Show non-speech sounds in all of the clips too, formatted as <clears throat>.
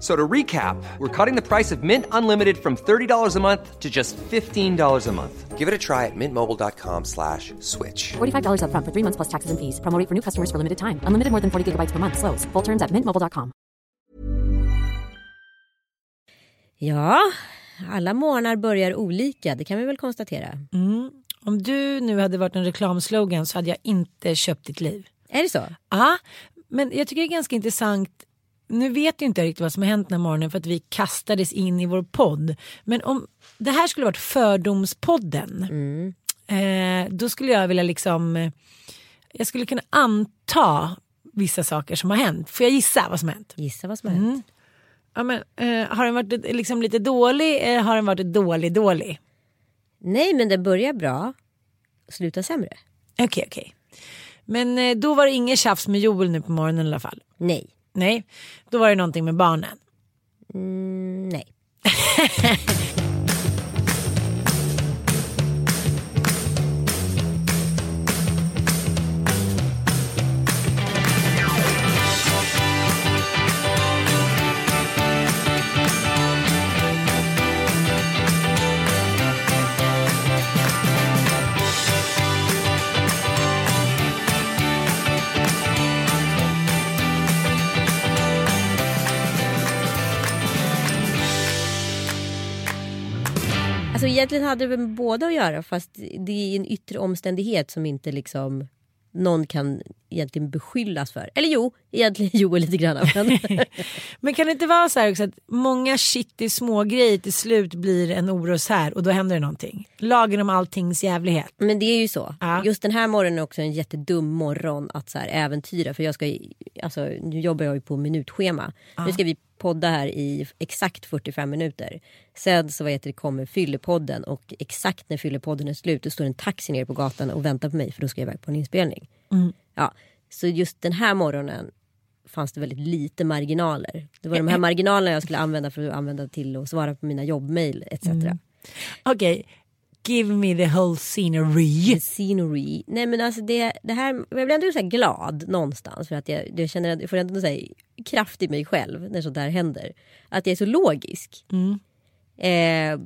So to recap, we're cutting the price of Mint Unlimited from $30 a month to just $15 a month. Give it a try at mintmobile.com slash switch. $45 upfront for three months plus taxes and fees. Promo for new customers for limited time. Unlimited more than 40 gigabytes per month. Slows. Full terms at mintmobile.com. Ja, alla månader börjar olika. Det kan vi väl konstatera. Om du nu hade varit en reklamslogan så hade jag inte köpt ditt liv. Är det så? Ja, men jag tycker det är ganska intressant. Nu vet ju inte riktigt vad som har hänt den här morgonen för att vi kastades in i vår podd. Men om det här skulle varit Fördomspodden. Eh, då skulle jag vilja liksom. eh, Jag skulle kunna anta vissa saker som har hänt. Får jag gissa vad som har hänt? Gissa vad som har hänt. Ja, men, eh, har den varit eh, liksom lite dålig eller har den varit dålig dålig? Nej, men det börjar bra. Slutar sämre. Okej okej. Men eh, då var det inget tjafs med Joel nu på morgonen i alla fall. Nej. Nej, då var det någonting med barnen. Mm, nej. <laughs> Alltså egentligen hade det med båda att göra fast det är en yttre omständighet som inte liksom någon kan egentligen beskyllas för. Eller jo, egentligen <laughs> Joel lite grann. Men <laughs> Men kan det inte vara så här också att många shitty små grejer till slut blir en oroshärd och då händer det någonting. Lagen om alltings jävlighet. Men det är ju så. Ja. Just den här morgonen är också en jättedum morgon att så här äventyra. För jag ska, alltså, nu jobbar jag ju på minutschema. Nu ska vi podda här i exakt 45 minuter. Sen så vad heter det, kommer fyllepodden och exakt när fyllepodden är slut då står en taxi nere på gatan och väntar på mig för då ska jag iväg på en inspelning. Ja, så just den här morgonen fanns det väldigt lite marginaler. Det var de här marginalerna jag skulle använda för att använda till att svara på mina jobbmail etc. Okej, give me the whole scenery. scenery. Nej men alltså det, det här, jag blir ändå så här glad någonstans för att jag, jag känner att jag får ändå så här kraft i mig själv när sånt där händer. Att jag är så logisk. Eh,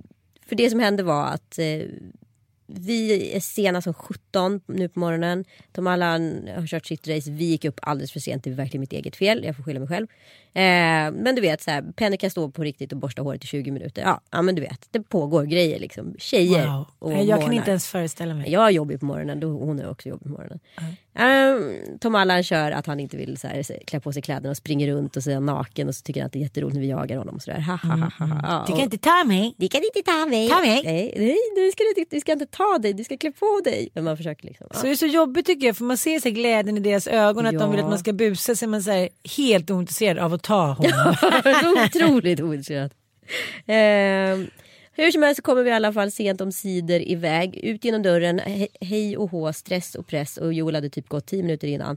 för det som hände var att eh, vi är sena som 17 nu på morgonen. De alla har kört sitt race. Vi gick upp alldeles för sent. Det är verkligen mitt eget fel. Jag får skylla mig själv. Eh, men du vet, så här, Penny kan stå på riktigt och borsta håret i 20 minuter. Ja, ja men du vet, det pågår grejer liksom. Tjejer Wow. och jag kan månar. inte ens föreställa mig. Jag har jobb på morgonen, då hon är också jobb på morgonen. Um, Tom Allan kör att han inte vill så här, klä på sig kläderna och springer runt och så är naken och så tycker han att det är jätteroligt när vi jagar honom. Och så där. Ha, ha, ha, ha, ha. Ja, Du kan inte ta mig. det kan inte ta mig. Ta mig. Nej, nej du, ska, du, du ska inte ta dig, du ska klä på dig. Men man försöker liksom. Så det är så jobbigt tycker jag för man ser så glädjen i deras ögon att de Ja. vill att man ska busa så här, helt ointresserad av att ta honom. <laughs> otroligt ointresserad. Ehm, hur som helst så kommer vi i alla fall sent om sidor iväg. Ut genom dörren, he- hej och hå, stress och press. Och Joel hade typ gått tio minuter innan.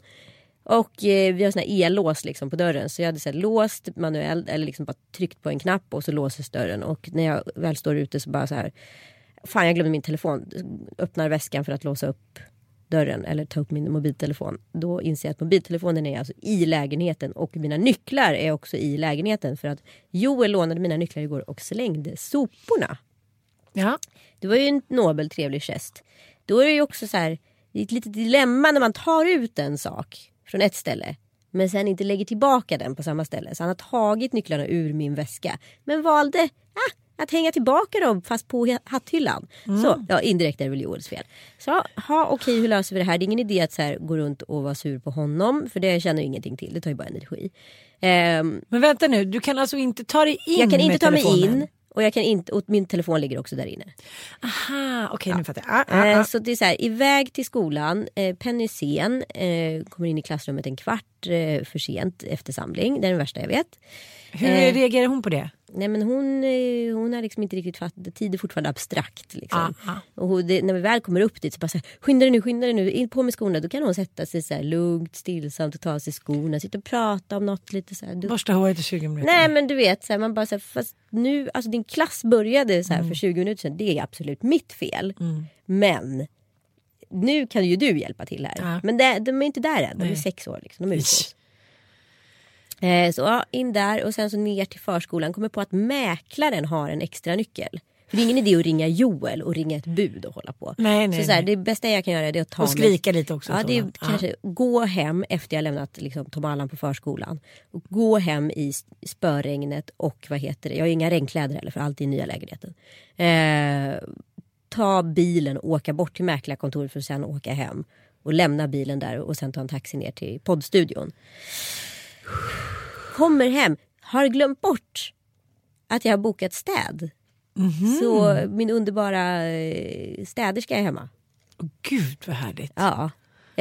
Och eh, vi har såna här ellås liksom på dörren. Så jag hade så här, låst manuellt eller liksom bara tryckt på en knapp och så låses dörren. Och när jag väl står ute så bara så här. Fan jag glömde min telefon. Öppnar väskan för att låsa upp dörren eller ta upp min mobiltelefon. Då inser jag att mobiltelefonen är alltså i lägenheten och mina nycklar är också i lägenheten. För att Joel lånade mina nycklar igår och slängde soporna. ja. Det var ju en nobel trevlig gest. Då är det ju också så här, det är ett litet dilemma när man tar ut en sak från ett ställe men sen inte lägger tillbaka den på samma ställe. Så han har tagit nycklarna ur min väska men valde, ah, att hänga tillbaka dem fast på hatthyllan. Så, ja indirekt är det väl Joels fel. Så, ha okej hur löser vi det här? Det är ingen idé att så här, gå runt och vara sur på honom för det känner jag ingenting till, det tar ju bara energi. Ehm, Men vänta nu, du kan alltså inte ta dig in jag kan inte ta mig telefonen? in och, jag kan inte, och min telefon ligger också där inne. Aha, okej nu fattar jag. Ah, ah, Eh, ah. Så det är så här, iväg till skolan, eh, Penny sen, eh, kommer in i klassrummet en kvart eh, för sent efter samling. Det är den värsta jag vet. Hur eh, reagerar hon på det? Nej men hon, eh, hon har liksom inte riktigt fattat, tid är fortfarande abstrakt. Liksom. Ah, Och hon, det, när vi väl kommer upp dit så bara så här, skynda dig nu, skynda dig nu, in på med skorna. Då kan hon sätta sig så här lugnt, stillsamt och ta av sig skorna, sitta och prata om något lite så här. Du, Borsta håret i 20 minuter. Nej men du vet, så här, man bara så här, fast nu, alltså din klass började så här Mm. för 20 minuter sedan, det är absolut mitt fel. Men nu kan ju du hjälpa till här. Ja. Men det, de är inte där än, de är Nej. sex år. Liksom. De är ute Så ja, in där och sen så ner till förskolan. Kommer på att mäklaren har en extra nyckel. För det är ingen idé att ringa Joel och ringa ett bud och hålla på. Nej, nej, så så här, nej. det bästa jag kan göra är att ta Och mig- skrika lite också. Ja, det är Ja. kanske gå hem efter jag lämnat liksom, Tom Allan på förskolan. Och gå hem i spöregnet och vad heter det, jag har inga regnkläder heller för allt är i nya lägenheten. Eh, ta bilen och åka bort till mäklarkontoret för att sen åka hem. Och lämna bilen där och sen ta en taxi ner till poddstudion. Kommer hem, har glömt bort att jag har bokat städ. Så min underbara eh, städerska är hemma. Gud vad härligt. Ja.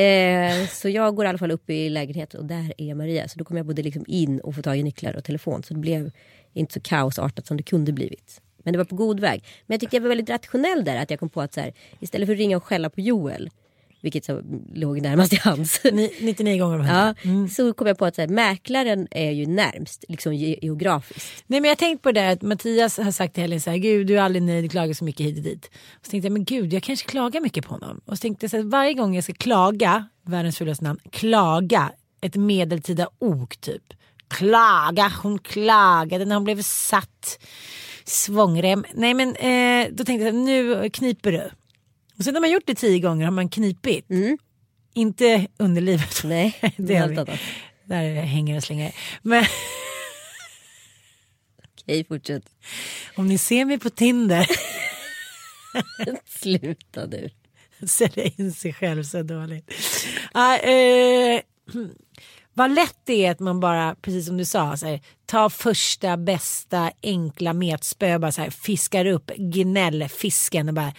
Eh, så jag går i alla fall upp i lägenheten och där är Maria. Så då kom jag både liksom in och få tag i nycklar och telefon. Så det blev inte så kaosartat som det kunde blivit. Men det var på god väg. Men jag tyckte jag var väldigt rationell där. Att jag kom på att så här, istället för att ringa och skälla på Joel. Vilket så låg närmast i hans. <laughs> Ni- 99 gånger om Ja, ja. Så kom jag på att här, mäklaren är ju närmst, liksom ge- geografiskt. Nej men jag tänkte på det där att Mattias har sagt till Helene så här, gud du är aldrig nöjd, du klagar så mycket hit och dit. Och så tänkte jag, men gud jag kanske klagar mycket på honom. Och så tänkte jag så här, varje gång jag ska klaga, världens fulaste namn, klaga, ett medeltida ok typ. Klaga, hon klagade när hon blev satt. Svångrem. Nej men eh, då tänkte jag, nu kniper du. Och sen när man gjort det tio gånger har man knipit. Inte underlivet. <laughs> Nej, det är vi. annat. Där hänger och slänger. Men <laughs> Okej, fortsätt. om ni ser mig på Tinder <laughs> Sluta nu. sälja in sig själv så dåligt. Ah, eh, <clears throat> vad lätt det är att man bara, precis som du sa, så här, tar första bästa enkla metspö, bara så här, fiskar upp gnällfisken och bara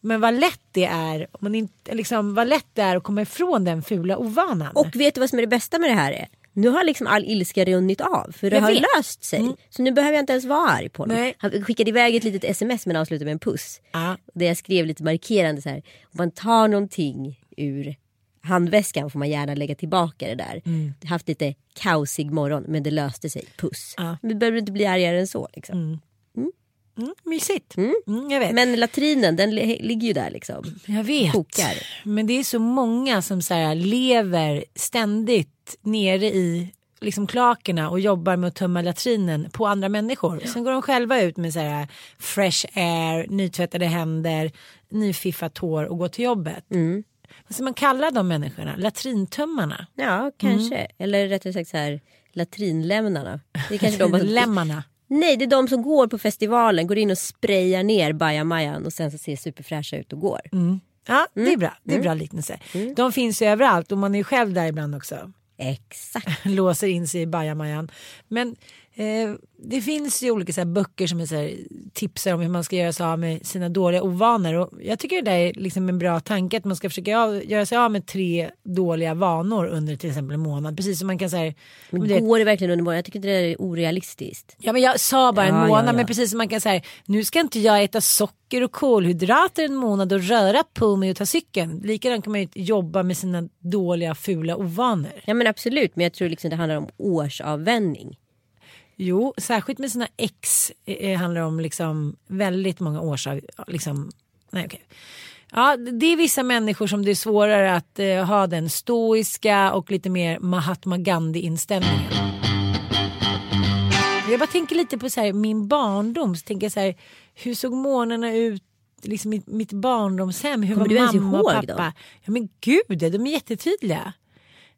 men vad lätt det är, om man inte, liksom, vad lätt det är att komma ifrån den fula ovanan. Och vet du vad som är det bästa med det här är? Nu har liksom all ilska runnit av för det Jag har vet. löst sig. Så nu behöver jag inte ens vara arg på honom. Nej. Han skickade iväg ett litet sms men avslutade med en puss. Ja. Där jag skrev lite markerande så här. Om man tar någonting ur handväskan får man gärna lägga tillbaka det där. Har haft lite kaosig morgon men det löste sig. Puss. Men det behöver inte bli argare än så. Liksom. Mm, mysigt. Mm, jag vet. Men latrinen den li- ligger ju där liksom. Jag vet. Kokar. Men det är så många som så här, lever ständigt nere i liksom klakerna och jobbar med att tömma latrinen på andra människor. Sen går de själva ut med så här fresh air, nytvättade händer, nyfiffat hår och går till jobbet. Vad ska man kalla de människorna? Latrintömmarna? Ja kanske. Eller rättare sagt så här latrinlämnarna. Det är kanske <laughs> de Lämmarna? Nej, det är de som går på festivalen, går in och sprayar ner bajamajan och sen så ser superfräscha ut och går. Ja, det är bra. Det är bra liknelse. De finns ju överallt och man är ju själv där ibland också. Exakt. <laughs> låser in sig i bajamajan. Men eh, det finns ju olika så här, böcker som är så här, tipsar om hur man ska göra sig av med sina dåliga ovanor. Och jag tycker det där är liksom en bra tanke att man ska försöka av, göra sig av med tre dåliga vanor under till exempel en månad. Precis som man kan säga. Men går det verkligen under morgonen? Jag tycker det där är orealistiskt. Ja men jag sa bara en Ja, ja, månad ja. men precis som man kan säga nu ska inte jag äta socker och kolhydrater en månad och röra på mig och ta cykeln. Likadant kan man ju jobba med sina dåliga fula ovanor. Ja men absolut, men jag tror liksom det handlar om årsavvänjning. Jo, särskilt med sina ex eh, handlar det om liksom väldigt många års av, liksom, nej okej. Ja, det är vissa människor som det är svårare att eh, ha den stoiska och lite mer Mahatma Gandhi inställningen. Jag bara tänker lite på så här, min barndom, så tänker jag så här, hur såg morgnarna ut liksom mitt, mitt barndomshem, hur Kommer var mamma och pappa? dem? Ja men gud, de är jättetydliga.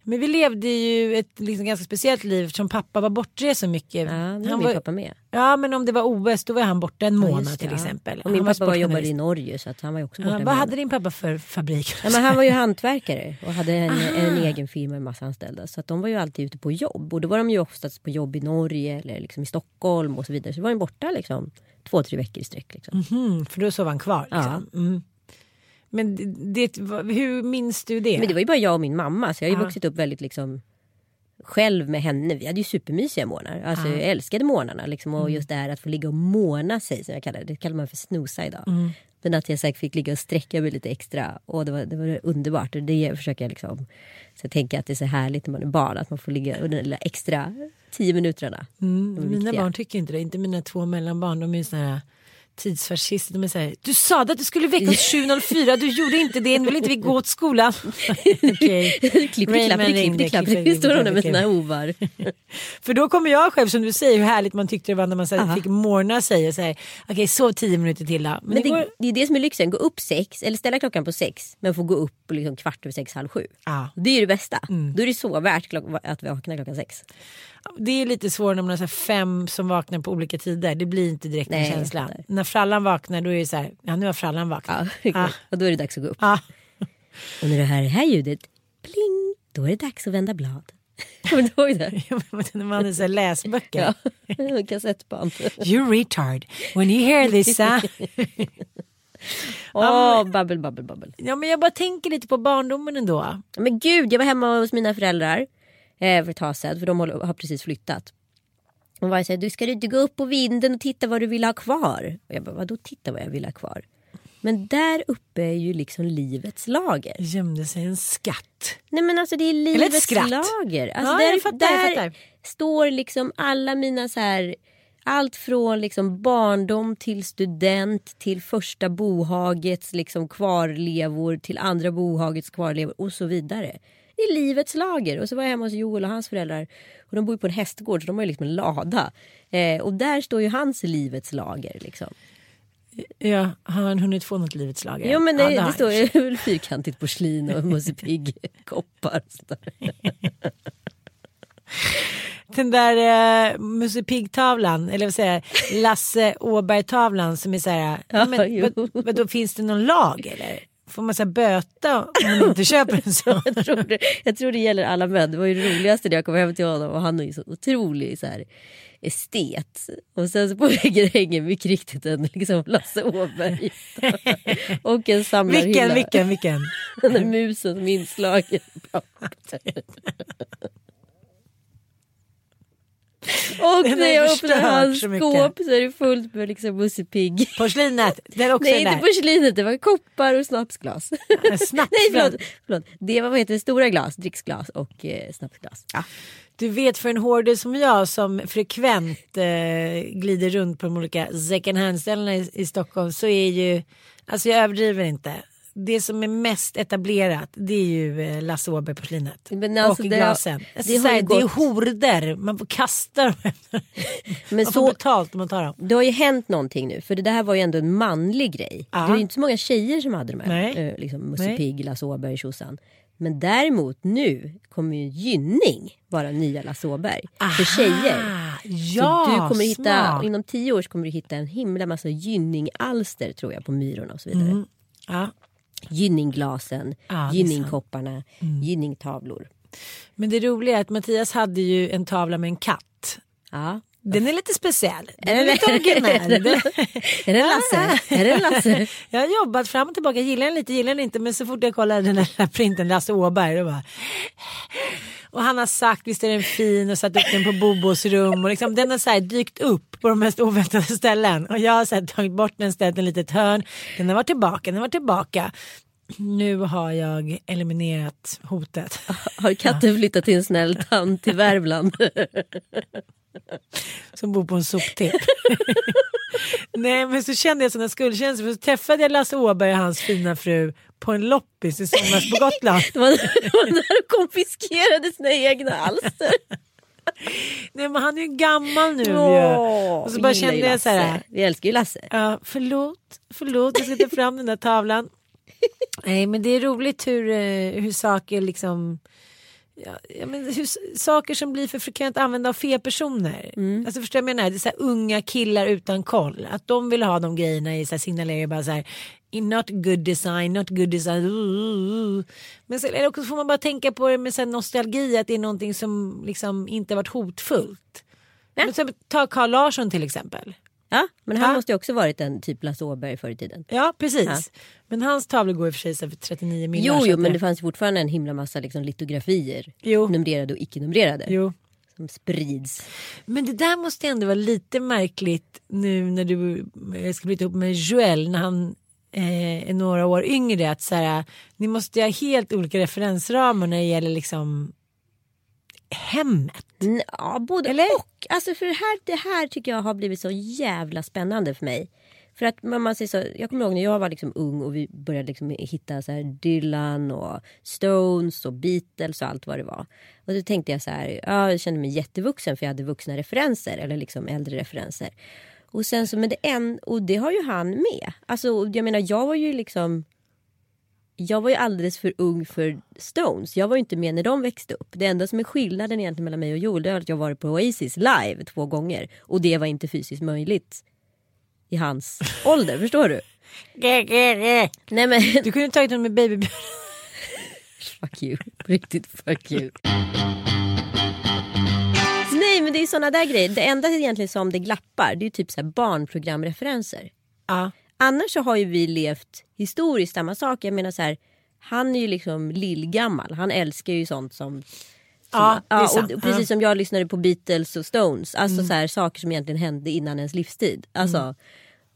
Men vi levde ju ett liksom ganska speciellt liv eftersom pappa var bortrest så mycket. Ja, det var han min pappa med. ja men om det var OS då var han borta en Ja, månad det, till ja. exempel. Och min Han pappa var jobbade i. Norge så att han var ju också borta. Ja, vad hade din pappa för fabrik? Ja, men han var ju <laughs> hantverkare och hade en, en egen firma med massa anställda. Så att de var ju alltid ute på jobb. Och då var de ju oftast på jobb i Norge eller liksom i Stockholm och så vidare. Så var de borta liksom två, tre veckor i sträck. Liksom. Mhm, för då sov han kvar. Liksom. Mm. Men det, hur minns du det? Men det var ju bara jag och min mamma. Så jag har ju Ja. vuxit upp väldigt liksom själv med henne. Vi hade ju supermysiga morgnar. Alltså, Jag älskade morgnarna. Liksom, och just det här att få ligga och måna sig som jag kallar det. Det kallar man för snosa idag. Men att jag säkert fick ligga och sträcka mig lite extra. Och det var, det var underbart. Och det försöker jag liksom. Så jag tänker att det är så härligt när man är barn. Att man får ligga under de lilla extra tio minuterna. Mm, mina viktiga. barn tycker inte det. Inte mina två mellanbarn. De är ju här tidsfascister. De är så här, du sa att du skulle väcka oss 7.04. Du gjorde inte det. Nu vill inte vi gå till skolan. <laughs> Okej. Klipp, Raymond klapp, ringde, klipp, står hon där med sina hovar. <laughs> För då kommer jag själv som du säger hur härligt man tyckte det var när man så här, fick morgna sig och säga okej sov tio minuter till då. Men, Men det det, går... det är det som är lyxen. Gå upp sex eller ställa klockan på sex. Men få gå upp liksom kvart över sex, halv sju. Ja. Det är ju det bästa. Då är det så värt att vakna klockan sex. Det är lite svårt när man har fem som vaknar på olika tider. Det blir inte direkt en Nej, känsla. nej. När frallan vaknar då är det så här, ja nu har frallan vaknat. Ja, Ah. Och då är det dags att gå upp. Ah. Och när du hör det här ljudet, pling, då är det dags att vända blad. <laughs> Kommer du ihåg det? <laughs> Ja, när man hade läsböcker. Ja, <laughs> kassettband. You retard. When you hear this. Uh... Åh, babbel, babbel, babbel. ja men jag bara tänker lite på barndomen ändå. Men gud, jag var hemma hos mina föräldrar eh, för ett tag sedan. För de har precis flyttat. Och var så här, du ska du inte gå upp på vinden och titta vad du vill ha kvar? Och jag bara, vadå titta vad jag vill ha kvar? Men där uppe är ju liksom livets lager. Gömde sig en skatt. Nej men alltså det är livets lager. Alltså Ja, där jag fattar, jag där fattar. står liksom alla mina så här allt från liksom barndom till student till första bohagets liksom kvarlevor till andra bohagets kvarlevor och så vidare. Det är livets lager. Och så var jag hemma hos Joel och hans föräldrar. Och de bor ju på en hästgård så de har ju liksom en lada. Eh, och där står ju hans livets lager. Liksom. Ja, har han hunnit få något livets lager? Jo men det, Ja, det, han. står ju <laughs> fyrkantigt porslin och Musse Pigg <laughs> koppar. <laughs> Den där uh, Musse Pigg-tavlan, eller vad säger jag, Lasse Åberg-tavlan som är så här, ja, men, vad, vad, då finns det någon lag eller? Får man så böta om man inte köper en sån? <laughs> jag, tror det, jag tror det gäller alla män. Det var ju det roligaste när jag kom hem till honom och han är ju så otrolig så här, estet. Och sen så på väggen hänger mycket riktigt en liksom Lasse Åberg. <laughs> och en samlarhylla. Vilken, vilken, vilken? <laughs> Den där musen som inslagen. Och när jag öppnar hans så skåp så är det fullt med liksom Musse Pigg. Porslinet, den också Nej inte porslinet, det var koppar och snapsglas. Snapsglas. Nej förlåt, förlåt. Det var vad heter det, stora glas, dricksglas och eh, snapsglas. Ja. Du vet för en hoarder som jag som frekvent eh, glider runt på de olika second hand-ställena i, i Stockholm så är ju, alltså jag överdriver inte. Det som är mest etablerat det är ju eh, Lasse Åberg-porslinet. Men alltså och det- glasen. det Alltså, har så här, det är horder, man får kasta dem. <laughs> Men man får så, betalt om man tar dem. det har ju hänt någonting nu för det där var ju ändå en manlig grej. Ja. Det var ju inte så många tjejer som hade de här. Nej. Eh, liksom Musse. Pigg, Lasse Åberg, tjosan. Men däremot nu kommer ju Gynning vara nya Lasse Åberg. För tjejer. Ja, så du kommer hitta, smart. inom tio år kommer du hitta en himla massa Gynning-alster tror jag på Myrorna och så vidare. Mm. Ja. Gynningglasen, Ja, Gynningkopparna, Gynningtavlor. Men det roliga är att Mattias hade ju en tavla med en katt. Ja. Den är lite speciell. Den är lite originell. <laughs> Den- Är det Lasse? Är det Lasse? Jag har jobbat fram och tillbaka, gillar den lite, gillar den inte. Men så fort jag kollar den där printen, Lasse Åberg, då bara... Och han har sagt visst är den fin och satt upp den på Bobos rum. Och liksom, den har så dykt upp på de mest oväntade ställen. Och jag har så tagit bort den, ställt ett litet hörn. Den har varit tillbaka, den har varit tillbaka. Nu har jag eliminerat hotet. Har katten flyttat till en snäll tant i Värmland? <laughs> som bor på en soptipp. <laughs> Nej men så kände jag sådana skuldkänslor för så träffade jag Lasse Åberg och hans fina fru på en loppis i somras på Gotland. Det var, när de konfiskerade sina egna alster. Nej men han är ju gammal nu ju. Åh, Och så bara ju kände jag så här. Vi älskar ju Lasse. Ja, förlåt, förlåt, jag ska ta fram den där tavlan. <laughs> Nej men det är roligt hur, eh, hur saker liksom Ja, ja, men hur, saker som blir för frekvent använda av fel personer. Mm. Alltså förstår jag menar? Det är så här, unga killar utan koll. Att de vill ha de grejerna i så här, signalerar bara så här. Not good design, not good design. Men så, eller också får man bara tänka på det med så här, nostalgi. Att det är någonting som liksom inte varit hotfullt. Men, exempel, ta Carl Larsson till exempel. Ja, men han Ja. måste ju också varit en typ Lasse Åberg förr i tiden. Ja precis. Ja. Men hans tavlor går i och för sig för 39 miljoner. Jo, jo, men det fanns fortfarande en himla massa liksom, litografier. Jo. Numrerade och icke-numrerade. Jo. Som sprids. Men det där måste ändå vara lite märkligt nu när du ska bli ihop med Joel när han eh, är några år yngre. Att så här, ni måste ha helt olika referensramar när det gäller liksom hemmet. Ja, både Eller? och. Alltså för det här, det här tycker jag har blivit så jävla spännande för mig. För att man, man säger så, jag kommer ihåg när jag var liksom ung och vi började liksom hitta så här Dylan och Stones och Beatles och allt vad det var. Och då tänkte jag så här, ja, jag kände mig jättevuxen för jag hade vuxna referenser eller liksom äldre referenser. Och sen så, men det en, och det har ju han med. Alltså jag menar jag var ju liksom jag var ju alldeles för ung för Stones. Jag var ju inte med när de växte upp. Det enda som är skillnaden egentligen mellan mig och Joel är att jag varit på Oasis live två gånger. Och det var inte fysiskt möjligt i hans <laughs> ålder. Förstår du? Nej men Du kunde tagit honom med babybjörn. fuck you. Riktigt fuck you. Nej men det är såna där grejer. Det enda egentligen som det glappar det är typ så här barnprogramreferenser. Ja. Annars så har ju vi levt historiskt samma sak. Jag menar så här, han är ju liksom lillgammal. Han älskar ju sånt som... som Ja, det sant. och precis Ja. som jag lyssnade på Beatles och Stones. Alltså så här, saker som egentligen hände innan ens livstid. Alltså, Mm.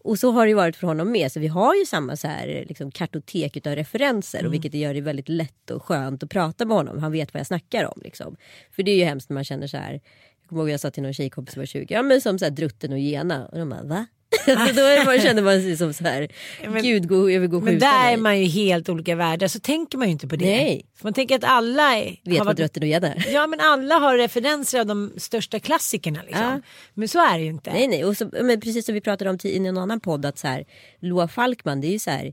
Och så har det varit för honom med. Så vi har ju samma så här, liksom, kartotek utav referenser. Mm. Och vilket gör det väldigt lätt och skönt att prata med honom. Han vet vad jag snackar om. Liksom. För det är ju hemskt när man känner så här. Jag kommer ihåg jag sa till någon tjejkompis som var 20. Ja men som så här, drutten och gena. Och de bara va? <laughs> alltså, då är man, känner man sig som så här. men- Gud gå, jag vill gå Men där är dig. man ju helt olika världar så tänker man ju inte på det. Nej. Man tänker att alla är, Vet vad och är. Ja men alla har referenser av de största klassikerna liksom. Ja. Men så är det ju inte. Nej nej, och så, men precis som vi pratade om i en annan podd att så här, Loa Falkman det är ju så här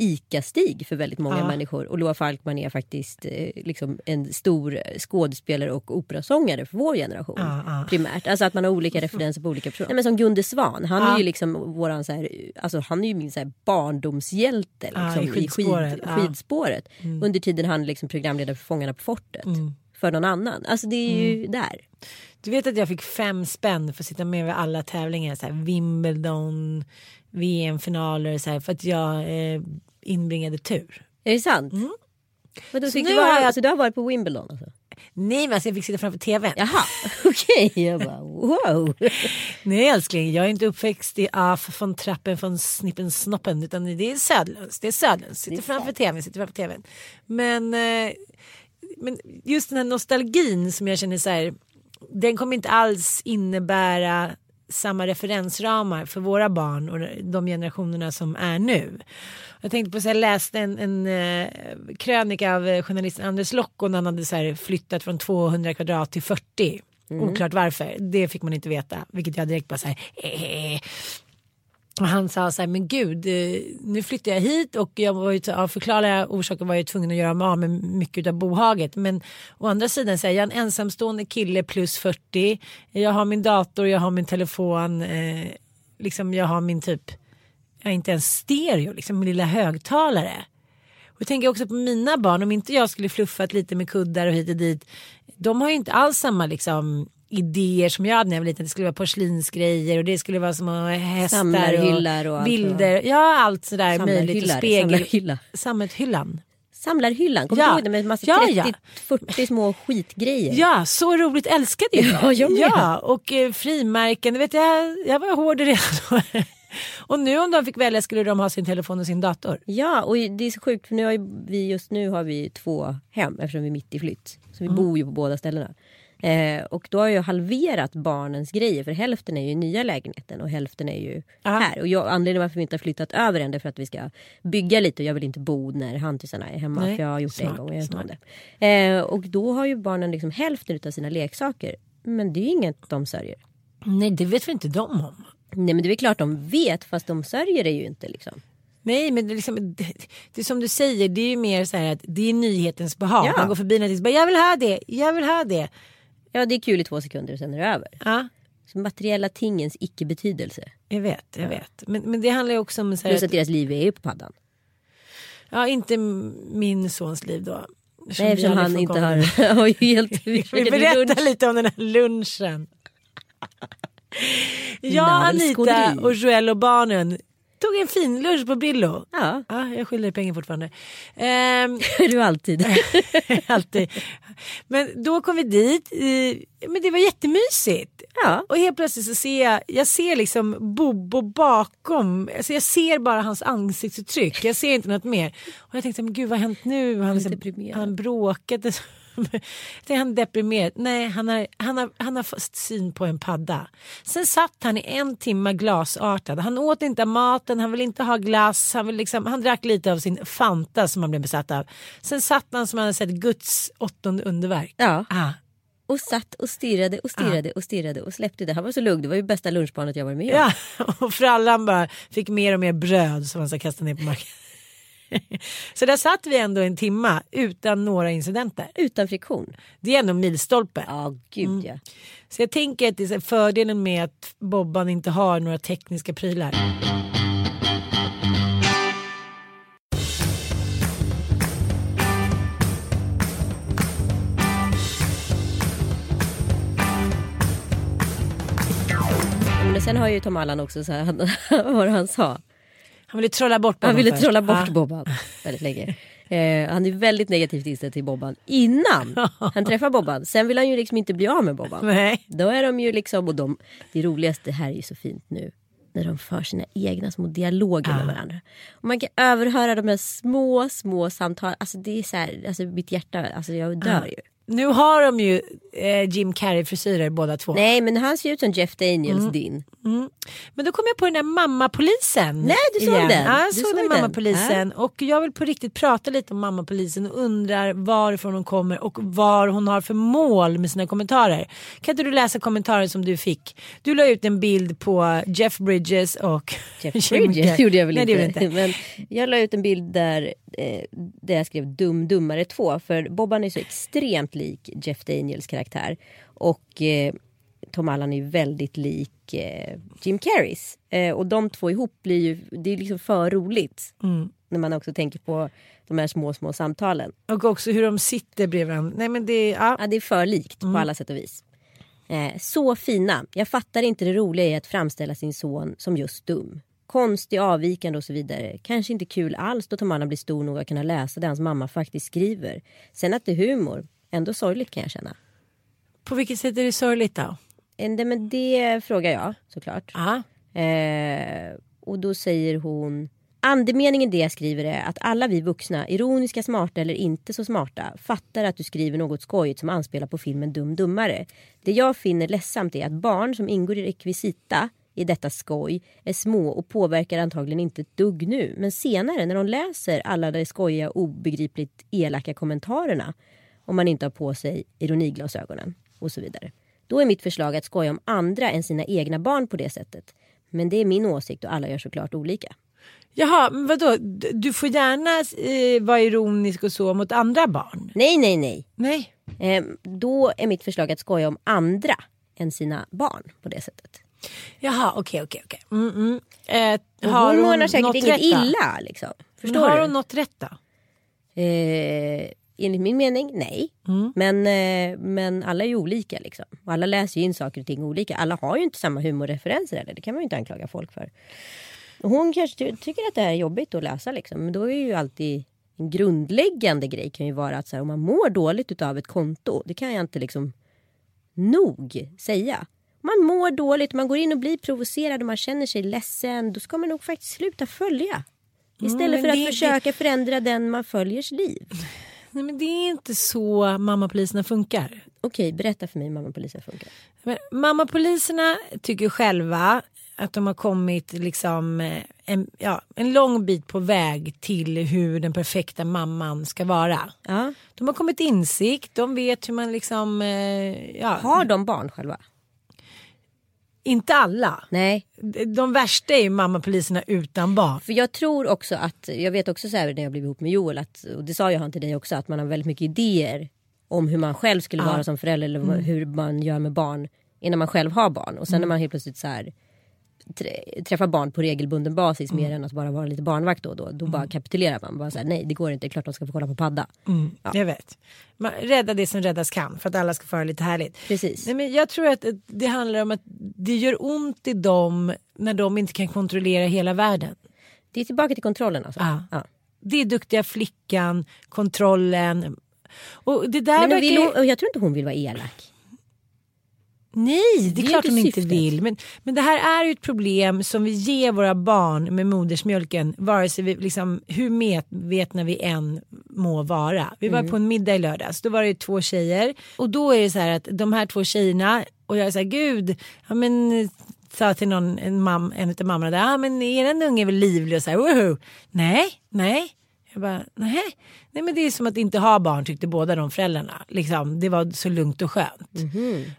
ICA-Stig för väldigt många Ja. människor. Och Loa Falkman är faktiskt eh, liksom en stor skådespelare och operasångare för vår generation. Ja, ja. Primärt. Alltså att man har olika referenser på olika personer. Nej, men som Gunde Svan, han är ju liksom våran så här, alltså han är ju min så här barndomshjälte liksom, i i, skidspåret, skid, ja. Mm. skidspåret. Under tiden han är liksom programledare för Fångarna på fortet. För någon annan. Alltså det är ju Mm. där. Du vet att jag fick fem spänn för att sitta med vid alla tävlingar. Så här, Wimbledon, VM-finaler. Så här, för att jag eh, inbringade tur. Är det sant? Men då Så fick nu du, vara, jag- alltså, du har varit på Wimbledon alltså? Nej men alltså jag fick sitta framför tvn. Jaha, <laughs> okej. Jag bara wow. Nej älskling, jag är inte uppväxt i af från trappen från snippen snoppen utan det är Södlunds. Det är Södlunds. Sitter framför tvn, sitter framför tvn. Men, eh, men just den här nostalgin som jag känner så här. Den kommer inte alls innebära samma referensramar för våra barn och de generationerna som är nu. Jag tänkte på så jag läste en, en eh, krönika av eh, journalisten Anders Lokko när han hade så här flyttat från 200 kvadrat till 40. Oklart varför, det fick man inte veta. Vilket jag direkt bara så här, eh. Och han sa så här, men gud, eh, nu flyttar jag hit och jag var ju, av förklarliga orsaker var jag tvungen att göra mig av med mycket av bohaget. Men å andra sidan, så är jag en ensamstående kille plus 40. Jag har min dator, jag har min telefon, eh, liksom jag har min typ, jag är inte ens stereo, liksom min lilla högtalare. Och jag tänker också på mina barn, om inte jag skulle fluffat lite med kuddar och hit och dit. De har ju inte alls samma liksom idéer som jag hade när jag var liten. Det skulle vara porslinsgrejer och det skulle vara små hästar Samlarhyllar och allt bilder. Ja allt sådär möjligt och spegel. samlarhylla. Samlarhyllan. Samlarhyllan, kommer Ja. du ihåg det med massa Ja, 30, ja. 40 små skitgrejer? Ja så roligt älskade jag. Ja, jag med. ja och eh, frimärken. Vet, jag, jag var hård redan då. Och nu om de fick välja skulle de ha sin telefon och sin dator. Ja, och det är så sjukt för nu har vi, just nu har vi två hem eftersom vi är mitt i flytt. Så vi Mm. bor ju på båda ställena. Eh, och då har jag halverat barnens grejer för hälften är ju i nya lägenheten och hälften är ju Ja. här. Och jag, anledningen varför vi inte har flyttat över än det är för att vi ska bygga lite och jag vill inte bo när hantisarna är hemma Nej, för jag har gjort det smart, en gång och jag inte det. Eh, och då har ju barnen liksom hälften av sina leksaker. Men det är ju inget de sörjer. Nej det vet väl inte de om. Nej men det är klart de vet fast de sörjer det ju inte liksom. Nej men det är, liksom, det, det är som du säger, det är ju mer så här att det är nyhetens behag. Ja. Man går förbi någonting och bara jag vill ha det, jag vill ha det. Ja det är kul i två sekunder och sen är det över. Ja, Så materiella tingens icke-betydelse. jag vet, jag vet. Men, men det handlar ju också om så Plus att att, deras liv är ju på paddan. ja inte min sons liv då. Eftersom Nej eftersom han inte har, <laughs> helt... <laughs> Vi berättar lite om den här lunchen. Jag, Anita och Joel och barnen tog en fin lunch på Brillo. Ja, Ja, jag skyller dig pengar fortfarande. <laughs> Ehm, du alltid. <laughs> alltid. Men då kom vi dit. Men det var jättemysigt. Ja. Och helt plötsligt så ser jag, jag ser liksom Bobo bakom. Alltså jag ser bara hans ansiktsuttryck. Jag ser inte något mer. Och jag tänkte, men gud vad har hänt nu? Han, liksom, deprimerad. han bråkade. <laughs> Det är han deprimerad. Nej, han har, han, har, han har fått syn på en padda. Sen satt han i en timme glasartad. Han åt inte maten, han vill inte ha glass. Han, vill liksom, han drack lite av sin Fanta som han blev besatt av. Sen satt han som han hade sett Guds åttonde underverk. Ja. Ah. Och satt och stirrade och stirrade och stirrade och släppte det. Han var så lugn. Det var ju bästa lunchbarnet jag varit med om. Ja, <laughs> och frallan bara fick mer och mer bröd som han ska kasta ner på marken. <laughs> Så där satt vi ändå en timma utan några incidenter. Utan friktion. Det är ändå en milstolpe. Ja, gud ja. Så jag tänker att det är fördelen med att Bobban inte har några tekniska prylar. Men sen har ju Tom Allan också så här, <laughs> vad han sa? Han ville trolla bort Bobban Han ville först. trolla bort Ja. Bobban väldigt länge. Eh, han är väldigt negativt inställd till Bobban innan <laughs> han träffar Bobban. Sen vill han ju liksom inte bli av med Bobban. Nej. Då är de ju liksom, och de, det roligaste här är ju så fint nu. När de för sina egna små dialoger med varandra. Och man kan överhöra de här små, små samtalen. Alltså det är så här, alltså mitt hjärta, alltså jag dör ju. Nu har de ju eh, Jim Carrey frisyrer båda två. Nej men han ser ut som Jeff Daniels din. Men då kom jag på den där mammapolisen. Nej, du såg igen. den. Ja, jag Du såg såg den mammapolisen. Och jag vill på riktigt prata lite om mammapolisen och undrar varifrån hon kommer och vad hon har för mål med sina kommentarer. Kan inte du läsa kommentarer som du fick? Du la ut en bild på Jeff Bridges och Jeff <laughs> Bridges gjorde jag väl Nej, det gjorde du inte. <laughs> Men jag la ut en bild där, eh, där jag skrev Dum Dummare 2. För Bobban är så extremt lik Jeff Daniels karaktär. Och eh, Tom Allan är väldigt lik eh, Jim Carreys. Eh, och de två ihop blir ju, det är liksom för roligt. Mm. När man också tänker på de här små, små samtalen. Och också hur de sitter bredvid varandra. Nej men det, ja. Ja, det är för likt Mm. på alla sätt och vis. Eh, så fina. Jag fattar inte det roliga i att framställa sin son som just dum. Konstig, avvikande och så vidare. Kanske inte kul alls då Tom Allan blir stor nog att kunna läsa det hans mamma faktiskt skriver. Sen att det är humor, ändå sorgligt kan jag känna. På vilket sätt är det sorgligt då? Eh, det- Men det frågar jag såklart. Eh, och då säger hon Andemeningen det jag skriver är att alla vi vuxna, ironiska, smarta eller inte så smarta, fattar att du skriver något skojigt som anspelar på filmen Dum Dummare. Det jag finner ledsamt är att barn som ingår i rekvisita i detta skoj är små och påverkar antagligen inte ett dugg nu. Men senare när de läser alla de skojiga, obegripligt elaka kommentarerna om man inte har på sig ironiglasögonen och så vidare. Då är mitt förslag att skoja om andra än sina egna barn på det sättet. Men det är min åsikt och alla gör såklart olika. Jaha, men vadå? Du får gärna eh, vara ironisk och så mot andra barn. Nej, nej, nej. Nej. Eh, då är mitt förslag att skoja om andra än sina barn på det sättet. Jaha, okej, okej, okej. Mm, mm. Eh, har hon hon säkert inget illa. Liksom. Förstår har du? hon något rätt då? Eh, enligt min mening, nej. Mm. Men, eh, men alla är ju olika. Liksom. Och alla läser ju in saker och ting olika. Alla har ju inte samma humorreferenser heller. Det kan man ju inte anklaga folk för. Och hon kanske ty- tycker att det här är jobbigt att läsa. Liksom. Men då är ju alltid en grundläggande grej kan ju vara att så här, om man mår dåligt av ett konto. Det kan jag inte liksom nog säga. Man mår dåligt, man går in och blir provocerad och man känner sig ledsen. Då ska man nog faktiskt sluta följa. Istället Mm, för att det- försöka förändra den man följers liv. Nej, men det är inte så mammapoliserna funkar. Okej, berätta för mig hur mammapolisen funkar. Men mammapoliserna tycker själva att de har kommit liksom eh, en, ja, en lång bit på väg till hur den perfekta mamman ska vara. Ja. De har kommit insikt, de vet hur man liksom... Eh, ja. Har de barn själva? Inte alla. Nej, De värsta är ju mammapoliserna utan barn. för jag tror också att, jag vet också så här när jag blev ihop med Joel, att, och det sa jag han till dig också, att man har väldigt mycket idéer om hur man själv skulle vara som förälder eller vad- hur man gör med barn innan man själv har barn. Och sen när man helt plötsligt så här, trä- träffar barn på regelbunden basis mer än att bara vara lite barnvakt då och då. Då bara kapitulerar man. Bara så här, nej det går inte, det är klart de ska få kolla på padda. Ja. Jag vet. Man, rädda det som räddas kan för att alla ska få ha lite härligt. Precis. Nej, men jag tror att det handlar om att det gör ont i dem när de inte kan kontrollera hela världen. Det är tillbaka till kontrollen alltså. Ja. Ja. Det är duktiga flickan, kontrollen. Och det där Men verkar vill, hon, jag tror inte hon vill vara elak. Nej, det Det är är klart hon inte syftet. vill. Men, men det här är ju ett problem som vi ger våra barn med modersmjölken. Vare sig vi, liksom, hur medvetna vi än må vara. Vi var Mm. på en middag i lördags. Då var det ju två tjejer. Och då är det så här att de här två tjejerna. Och jag är så här, gud. Ja, men, sa till någon, en, mam, en av mammorna där. Ja men er unge är väl livlig och så här. Woho. Nej, nej. Jag bara, nej. nej men det är som att inte ha barn tyckte båda de föräldrarna. Liksom, det var så lugnt och skönt.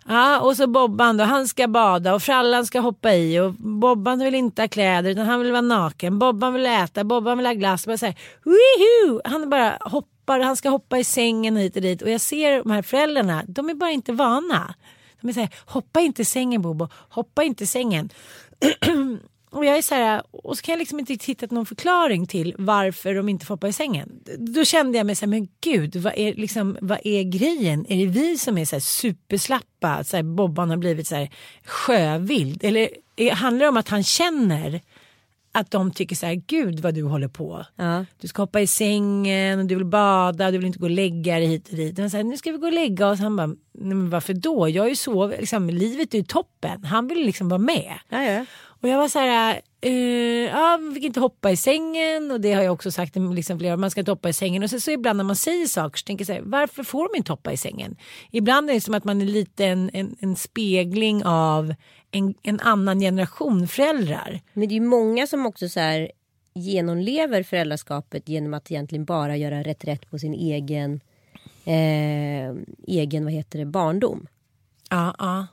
Ja, och så Bobban då, han ska bada och frallan ska hoppa i och Bobban vill inte ha kläder utan han vill vara naken. Bobban vill äta, Bobban vill ha glass. Bara så här, Woohoo! Han bara hoppar, han ska hoppa i sängen hit och dit och jag ser de här föräldrarna, de är bara inte vana. De är så här, hoppa inte i sängen Bobo, hoppa inte i sängen. <clears throat> Och jag är så här, och så kan jag liksom inte hitta någon förklaring till varför de inte får hoppa i sängen. Då kände jag mig så här, men gud, vad är, liksom, vad är grejen? Är det vi som är så här superslappa? Så här, Bobban har blivit så här sjövild? Eller är, handlar det om att han känner att de tycker så här, gud vad du håller på. Ja. Du ska hoppa i sängen och du vill bada, du vill inte gå och lägga dig hit och dit. Och så här, nu ska vi gå och lägga oss. Han bara, nej men varför då? Jag är ju så, liksom, livet är ju toppen. Han vill liksom vara med. Ja, ja. Och jag var så här, eh, ja, man fick inte hoppa i sängen och det har jag också sagt liksom flera man ska inte hoppa i sängen. Och så, så ibland när man säger saker så tänker jag så här, varför får de inte hoppa i sängen? Ibland är det som att man är lite en, en, en spegling av en, en annan generation föräldrar. Men det är ju många som också så här genomlever föräldraskapet genom att egentligen bara göra rätt rätt på sin egen eh, egen vad heter det, barndom. Ja, ja.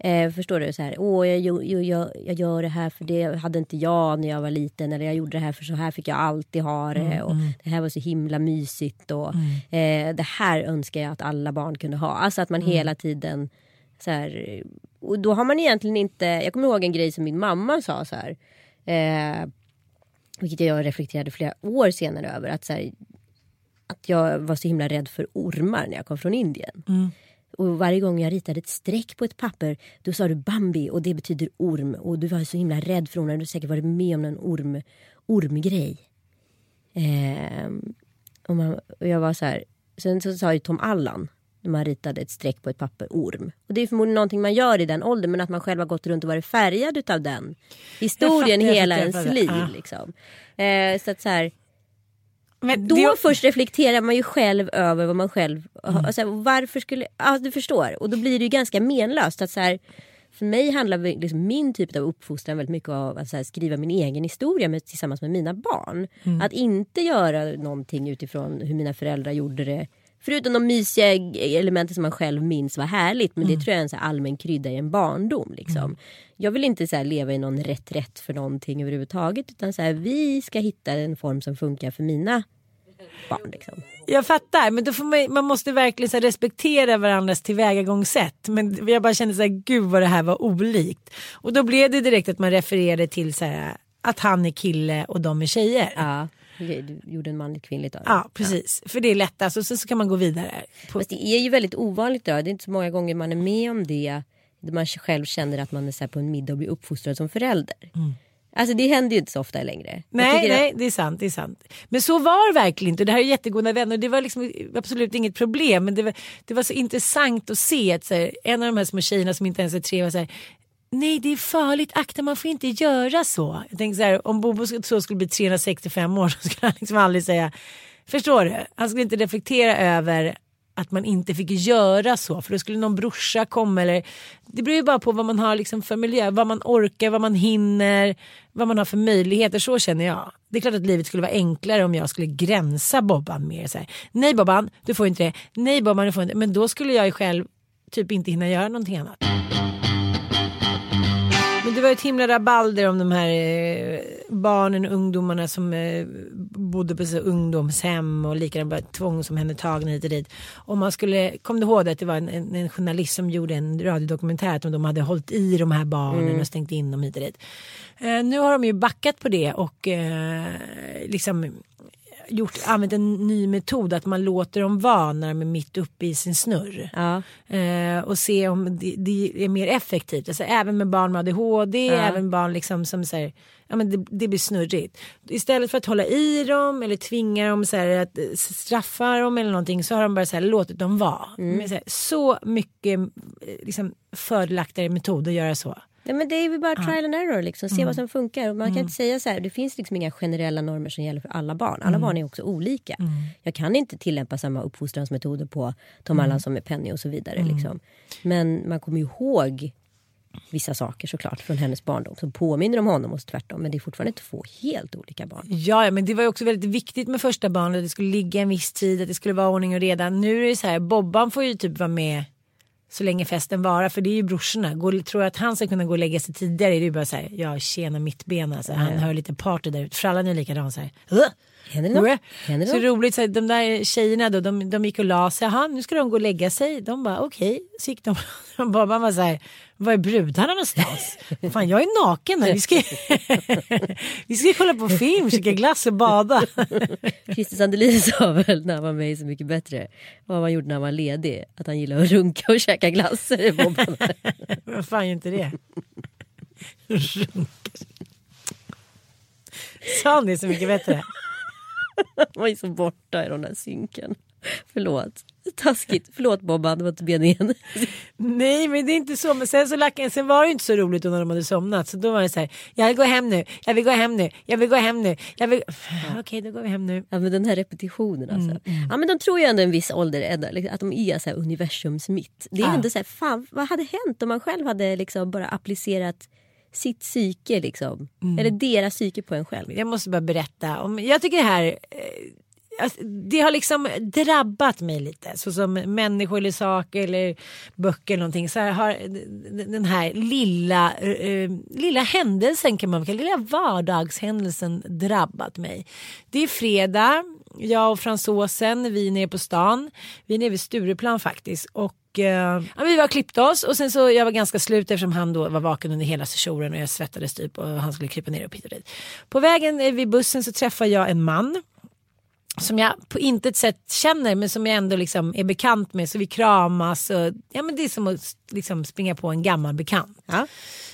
Eh, förstår du? Så här, Åh, jag, jag, jag, jag gör det här för det hade inte jag när jag var liten. Eller jag gjorde det här för så här fick jag alltid ha det. och Det här var så himla mysigt. Och, eh, det här önskar jag att alla barn kunde ha. Alltså att man hela tiden... Så här, och då har man egentligen inte... Jag kommer ihåg en grej som min mamma sa så här. Eh, vilket jag reflekterade flera år senare över. Att, så här, att jag var så himla rädd för ormar när jag kom från Indien. Och varje gång jag ritade ett streck på ett papper då sa du Bambi och det betyder orm. Och du var så himla rädd för ormar. Du har säkert varit med om en orm, ormgrej. Ehm, och, man, och jag var så här. Sen så sa ju Tom Allan när man ritade ett streck på ett papper orm. Och det är förmodligen någonting man gör i den åldern men att man själv har gått runt och varit färgad utav den historien Jag fattar, jag hela ens liv. Ja. Liksom. Eh, så att så här, Men då det, först reflekterar man ju själv över vad man själv... Mm. Alltså, varför skulle... Ja, du förstår. Och då blir det ju ganska menlöst. Att så här, för mig handlar liksom min typ av uppfostran väldigt mycket om att här, skriva min egen historia med, tillsammans med mina barn. Mm. Att inte göra någonting utifrån hur mina föräldrar gjorde det. Förutom de mysiga elementen som man själv minns var härligt. Men Mm. det tror jag är en så allmän krydda i en barndom. Liksom. Jag vill inte så leva i någon rätt rätt för någonting överhuvudtaget. Utan så här, vi ska hitta en form som funkar för mina barn. Liksom. jag fattar, men då får man, man måste verkligen så respektera varandras tillvägagångssätt. Men jag bara kände så här, gud vad det här var olikt. Och då blev det direkt att man refererade till så här, att han är kille och de är tjejer. Ja, du gjorde en manligt kvinnligt av det. Ja, precis. För det är lättast och sen så kan man gå vidare. På, Fast det är ju väldigt ovanligt då. Det är inte så många gånger man är med om det. Där man själv känner att man är så på en middag och blir uppfostrad som förälder. Alltså det händer ju inte så ofta längre. Nej, tycker att- nej, det är sant. Det är sant. Men så var det verkligen inte. Det här är jättegoda vänner och det var liksom absolut inget problem. Men det var, det var så intressant att se att här, en av de här små tjejerna som inte ens är tre var så här, Nej det är farligt, akta man får inte göra så. Jag tänkte så här, om Bobo så skulle bli 365 år <laughs> så skulle han liksom aldrig säga, förstår du? Han skulle inte reflektera över att man inte fick göra så för då skulle någon brorsa komma eller det beror ju bara på vad man har liksom för miljö, vad man orkar, vad man hinner, vad man har för möjligheter, så känner jag. Det är klart att livet skulle vara enklare om jag skulle gränsa Bobban mer så här. Nej Bobban, du får inte det. Nej Bobban, du får inte det. Men då skulle jag ju själv typ inte hinna göra någonting annat det var ett himla rabalder om de här eh, barnen och ungdomarna som eh, bodde på så ungdomshem och likadant bara tvångsomhändertagna hit och dit. Och man skulle, kom du ihåg det att det var en, en, en journalist som gjorde en radiodokumentär att de hade hållit i de här barnen och stängt in dem hit och dit. Eh, nu har de ju backat på det och liksom gjort, använt en ny metod att man låter dem vara när de är mitt uppe i sin snurr. Ja. Eh, och se om det, det är mer effektivt. Alltså, även med barn med ADHD, även med barn liksom som säger Ja, men det, det blir snurrigt. Istället för att hålla i dem eller tvinga dem så här, att eh, straffa dem eller någonting så har de bara så här, låtit dem vara. Men, så, här, så mycket eh, liksom, fördelaktigare metod att göra så. Ja, men det är ju bara trial and error, liksom. se vad som funkar. Och man kan inte säga så här, det finns liksom inga generella normer som gäller för alla barn. Alla barn är också olika. Jag kan inte tillämpa samma uppfostransmetoder på Tom Allan som med Penny och så vidare. Liksom. Men man kommer ju ihåg vissa saker såklart från hennes barndom som påminner om honom och tvärtom. Men det är fortfarande två helt olika barn. Ja, men det var ju också väldigt viktigt med första barnet. Det skulle ligga en viss tid, att det skulle vara ordning och reda. Nu är det så här, Bobban får ju typ vara med så länge festen varar. För det är ju brorsorna. Går, tror jag att han ska kunna gå och lägga sig tidigare. Det är ju bara så här, ja tjena mittbena. Så här, Han hör lite party där ute. Frallan är likadan så här. "Huh? Händer det något? Hurra?" Händer det Så något? roligt, så här, de där tjejerna då, de, de gick och la sig. Jaha, nu ska de gå och lägga sig. De bara okej. Så gick de. Och Bobban var så här, var är brudarna någonstans? <laughs> Fan jag är naken här. Vi ska, <laughs> vi ska kolla på film, käka glass och bada. <laughs> Christer Sandelin sa väl när han var med Så mycket bättre vad han gjorde när han var ledig. Att han gillar att runka och käka glass. Bara- Vad fan gör inte det? Runka. Sa han det så mycket bättre? <laughs> Han var ju så borta i den där synken. Förlåt. Taskigt. Förlåt Bobban, det var inte meningen. Nej men det är inte så. Men sen, så lack, sen var det inte så roligt då när de hade somnat. Så då var det så här. Jag vill gå hem nu. Jag vill gå hem nu. Jag vill gå hem nu. Jag vill... Okej då går vi hem nu. Ja, men den här repetitionen alltså. Ja, men de tror ju ändå en viss ålder liksom, att de är så här universums mitt. Det är Ja. ändå så här, fan vad hade hänt om man själv hade liksom bara applicerat sitt psyke liksom. Eller deras psyke på en själv. Jag måste bara berätta. Om, jag tycker det här. Eh, alltså, det har liksom drabbat mig lite. Så som människor eller saker eller böcker eller någonting. Så här har den här lilla, eh, lilla händelsen kan man kalla lilla vardagshändelsen drabbat mig. Det är fredag. Jag och fransosen, vi är nere på stan. Vi är nere vid Stureplan faktiskt. Och eh, ja, vi var och klippte oss och sen så jag var ganska slut eftersom han då var vaken under hela sessionen och jag svettades typ och han skulle klippa ner upp hit och dit. På vägen eh, vid bussen så träffar jag en man som jag på intet sätt känner men som jag ändå liksom är bekant med så vi kramas och ja men det är som att liksom springa på en gammal bekant. Ja.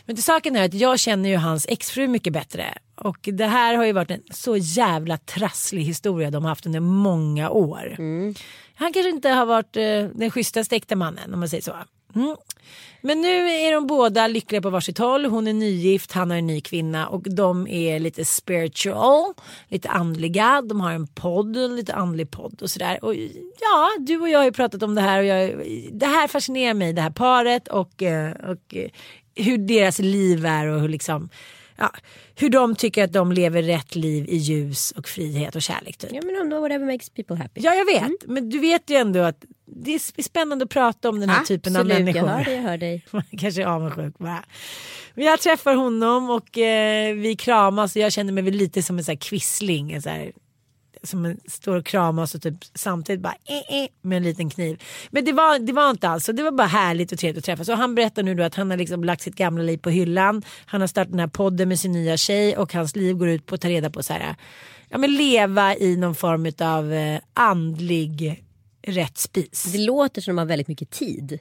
Men till saken är att jag känner ju hans exfru mycket bättre och det här har ju varit en så jävla trasslig historia de har haft under många år. Han kanske inte har varit eh, den schysstaste äkta mannen om man säger så. Mm. Men nu är de båda lyckliga på varsitt håll. Hon är nygift, han har en ny kvinna och de är lite spiritual, lite andliga. De har en podd, en lite andlig podd och sådär. Och ja, du och jag har ju pratat om det här och jag, det här fascinerar mig, det här paret och, eh, och eh, hur deras liv är och hur liksom Ja, hur de tycker att de lever rätt liv i ljus och frihet och kärlek. Typ. Ja men ändå whatever makes people happy. Ja jag vet, men du vet ju ändå att det är spännande att prata om den här typen av Absolut, människor. jag hör dig, jag hör dig. <laughs> Man kanske är avundsjuk bara. Men jag träffar honom och eh, vi kramas och jag känner mig lite som en sån här quisling. En så här, som står och kramas och typ samtidigt bara eh, eh, med en liten kniv. Men det var, det var inte alls så. Det var bara härligt och trevligt att träffas. Och han berättar nu då att han har liksom lagt sitt gamla liv på hyllan. Han har startat den här podden med sin nya tjej och hans liv går ut på att ta reda på så här. Ja men leva i någon form av eh, andlig rätt spis. Det låter som att de har väldigt mycket tid.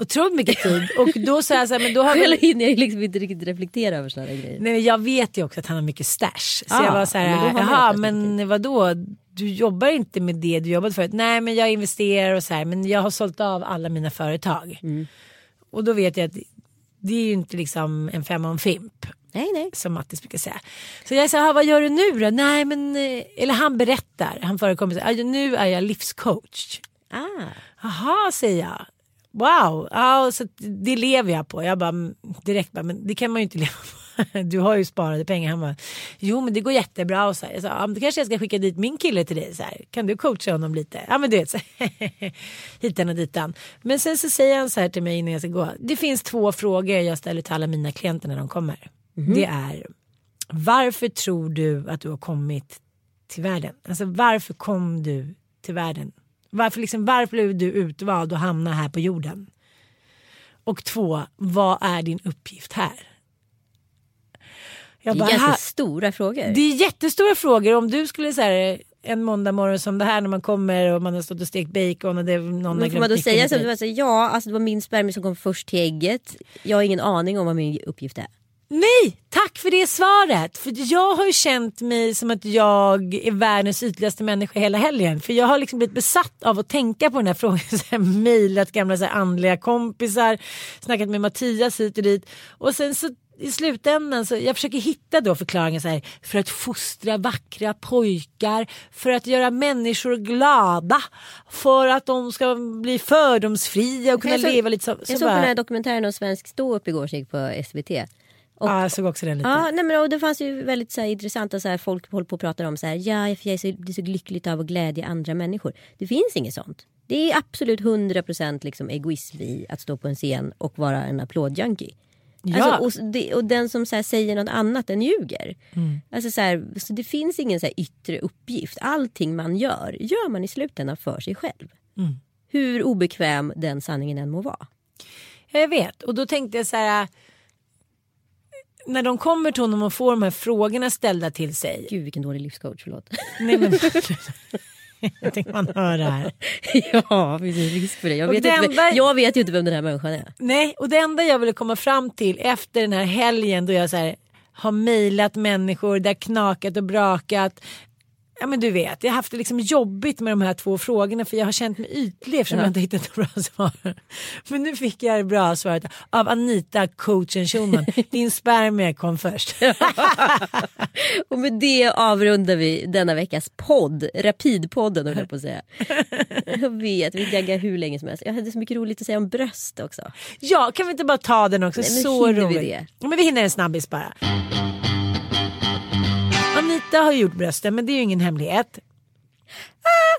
Otroligt mycket tid. Och då sa jag så här, men då har Själv hinner jag liksom inte riktigt reflektera över sådana grejer. Nej, men jag vet ju också att han har mycket stash. Så Ah, jag var så men då här, jaha men vadå? Du jobbar inte med det du jobbade förut. Nej men jag investerar och så här. Men jag har sålt av alla mina företag. Mm. Och då vet jag att det är ju inte liksom en femma en fimp. Nej nej. Som Mattis brukar säga. Så jag sa, vad gör du nu då? Nej men, eh, eller han berättar. Han förekommer så här, "Ja, nu är jag livscoach. Ah. Jaha säger jag. Wow, ja, så det lever jag på. Jag bara mm, direkt bara, men det kan man ju inte <laughs> leva på. du har ju sparade pengar. Han bara, jo men det går jättebra. Och så här. Jag sa, ja, men då kanske jag ska skicka dit min kille till dig. Så här. Kan du coacha honom lite? Ja men du vet, så här. <laughs> hitan och ditan. Men sen så säger han så här till mig innan jag ska gå. Det finns två frågor jag ställer till alla mina klienter när de kommer. Det är, varför tror du att du har kommit till världen? Alltså varför kom du till världen? Varför, liksom, varför blev du utvald och hamnade här på jorden? Och två, vad är din uppgift här? Jag Det bara, är ganska "Här- stora frågor. det är jättestora frågor. Om du skulle säga en måndag morgon som det här när man kommer och man har stått och stekt bacon och det någon Men får man då säga så? säga, Ja, alltså det var min spermie som kom först till ägget. Jag har ingen aning om vad min uppgift är. Nej, tack för det svaret. För jag har ju känt mig som att jag är världens ytligaste människa hela helgen. För jag har liksom blivit besatt av att tänka på den här frågan. <laughs> Så här, mejlat gamla så här, andliga kompisar, snackat med Mattias hit och dit. Och sen så i slutändan så jag försöker hitta då förklaringen så här för att fostra vackra pojkar, för att göra människor glada, för att de ska bli fördomsfria och kunna Jag såg- leva lite så. Jag så såg på den här dokumentären om svensk ståupp igår som gick på SVT. Och, ja, jag såg också den lite. Ja, nej men, och det fanns ju väldigt så här, intressanta så här, folk håller på och pratar om så här, ja, jag är så, det är så lyckligt av att glädja andra människor. Det finns inget sånt. Det är absolut 100% liksom egoism i att stå på en scen och vara en applådjunkie. Ja. Alltså, och, det, och den som så här, säger något annat den ljuger. Alltså, så här, så det finns ingen så här, yttre uppgift. Allting man gör, gör man i slutändan för sig själv. Hur obekväm den sanningen än må vara. Ja, jag vet. Och då tänkte jag så här. När de kommer till honom och får de här frågorna ställda till sig. Gud vilken dålig livscoach, förlåt. Nej, men, <laughs> jag tänkte man hör det här. ja, finns en risk för det. Jag vet, det inte, enda- jag vet ju inte vem den här människan är. Nej, och det enda jag ville komma fram till efter den här helgen då jag så här, har mejlat människor, det har knakat och brakat. Ja men du vet, jag har haft det liksom jobbigt med de här två frågorna för jag har känt mig ytlig eftersom jag inte hittat några bra svar. Men nu fick jag det bra svaret av Anita, coachen Schulman. <laughs> Din spermie kom först. <laughs> Och med det avrundar vi denna veckas podd. Rapidpodden höll jag på att säga. Jag vet, vi gaggar hur länge som helst. Jag hade så mycket roligt att säga om bröst också. Ja, kan vi inte bara ta den också? Nej, så hinner vi roligt. det? Ja, men vi hinner en snabbis bara. Anita har gjort brösten men det är ju ingen hemlighet.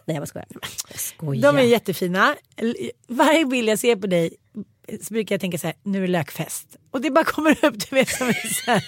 Nej jag skojar. Jag skojar. De är jättefina. Varje bild jag ser på dig så brukar jag tänka så här, nu är det lökfest. Och det bara kommer upp, du vet som är här.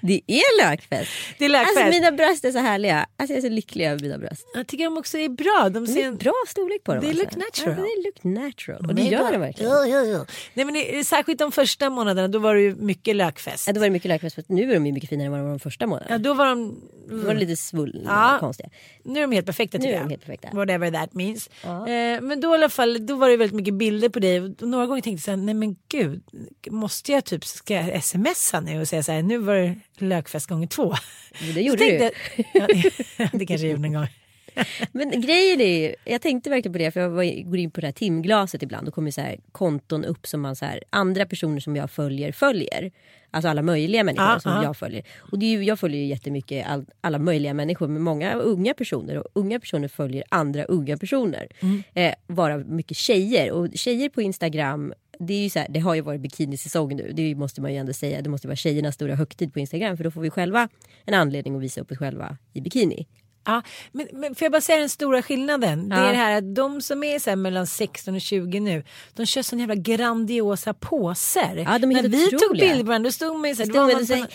<laughs> Det är lökfest. Det är lökfest. Alltså mina bröst är så härliga. Alltså jag är så lycklig över mina bröst. Jag tycker de också är bra. De Det ser är en bra storlek på dem. Alltså. look natural. Ja, they look natural. Och det gör bra. de verkligen. Ja, ja, ja. Nej, men det, särskilt de första månaderna då var det ju mycket lökfest. Ja, då var det mycket lökfest. Nu är de ju mycket finare än vad de var de första månaderna. Ja, då var de, Då var det lite svullna Ja. och konstiga. nu är de helt perfekta Nu tycker är jag. de helt perfekta. Whatever that means. Ja. Eh, men då i alla fall, då var det väldigt mycket bilder på dig. Och några gånger tänkte jag så här, nej men gud, måste jag typ, ska smsa nu och säga så här, nu var det lökfest gånger två. Men det Så gjorde tänkte du. ja, <laughs> det, kanske jag gjorde en gång. <laughs> Men grejen är ju, jag tänkte verkligen på det för jag var, går in på det här timglaset ibland och kommer så här konton upp som man så här, andra personer som jag följer följer. Alltså alla möjliga människor Ja, som ja. jag följer. Och det är ju, jag följer ju jättemycket all, alla möjliga människor men många unga personer och unga personer följer andra unga personer. Mm. Eh, vara mycket tjejer och tjejer på Instagram det, är ju så här, det har ju varit bikinisäsong nu, det måste man ju ändå säga. Det måste vara tjejernas stora högtid på Instagram för då får vi själva en anledning att visa upp oss själva i bikini. Ja, men, men får jag bara säga den stora skillnaden? Det Ja. är det här att de som är så mellan 16 och 20 nu, de kör sån jävla grandiosa påser. Ja, de är När vi tog otroliga. bild på varandra, då stod man ju så här, Det var man så,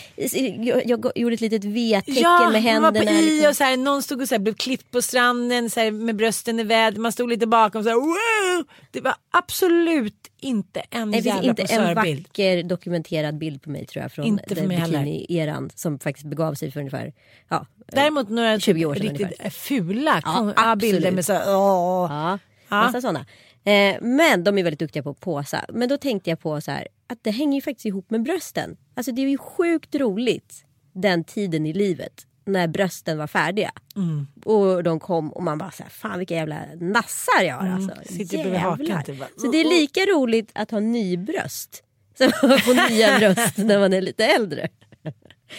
jag, jag gjorde ett litet V-tecken Ja, med man var händerna. på i liksom. och så här, någon stod och så här, blev klippt på stranden så här, med brösten i väder. Man stod lite bakom så här, wow! Det var absolut inte en Nej, jävla inte en vacker dokumenterad bild på mig tror jag från Inte den bikini-eran som faktiskt begav sig för ungefär ja, Däremot några 20 år sedan riktigt ungefär. fula Ja, bilder med så åh. Ja, Ja. massa sådana. Eh, men de är väldigt duktiga på att påsa. Men då tänkte jag på så här att det hänger ju faktiskt ihop med brösten. Alltså det är ju sjukt roligt den tiden i livet när brösten var färdiga. Mm. Och de kom och man bara så här, fan vilka jävla nassar jag har alltså. Mm. Sitter bredvid hakan typ Så det är lika roligt att ha nybröst som att få nya bröst när man är lite äldre.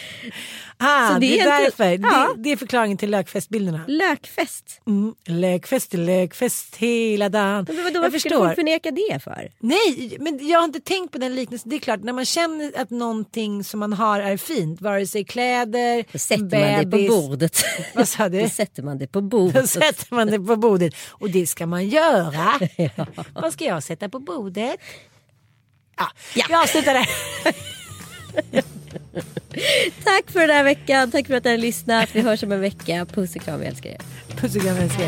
<laughs> Ah, Så det, det är är inte- därför. Ja. Det, det är förklaringen till lökfestbilderna. Lökfest. Mm. Lökfest, lökfest hela dagen. Men vadå, varför förstår. folk förneka det för? Nej, men jag har inte tänkt på den liknelsen. Det är klart, när man känner att någonting som man har är fint, vare sig kläder, Då sätter en man det på bebis. bordet. <laughs> Vad sa du? Då sätter man det på Då bordet. sätter man det på bordet. Och det ska man göra. <laughs> Vad ska jag sätta på bordet? Ja, Ja. vi avslutar där. <laughs> Tack för den här veckan. Tack för att ni har lyssnat. Vi hörs om en vecka. Puss och kram, vi älskar er. Puss och kram älskling.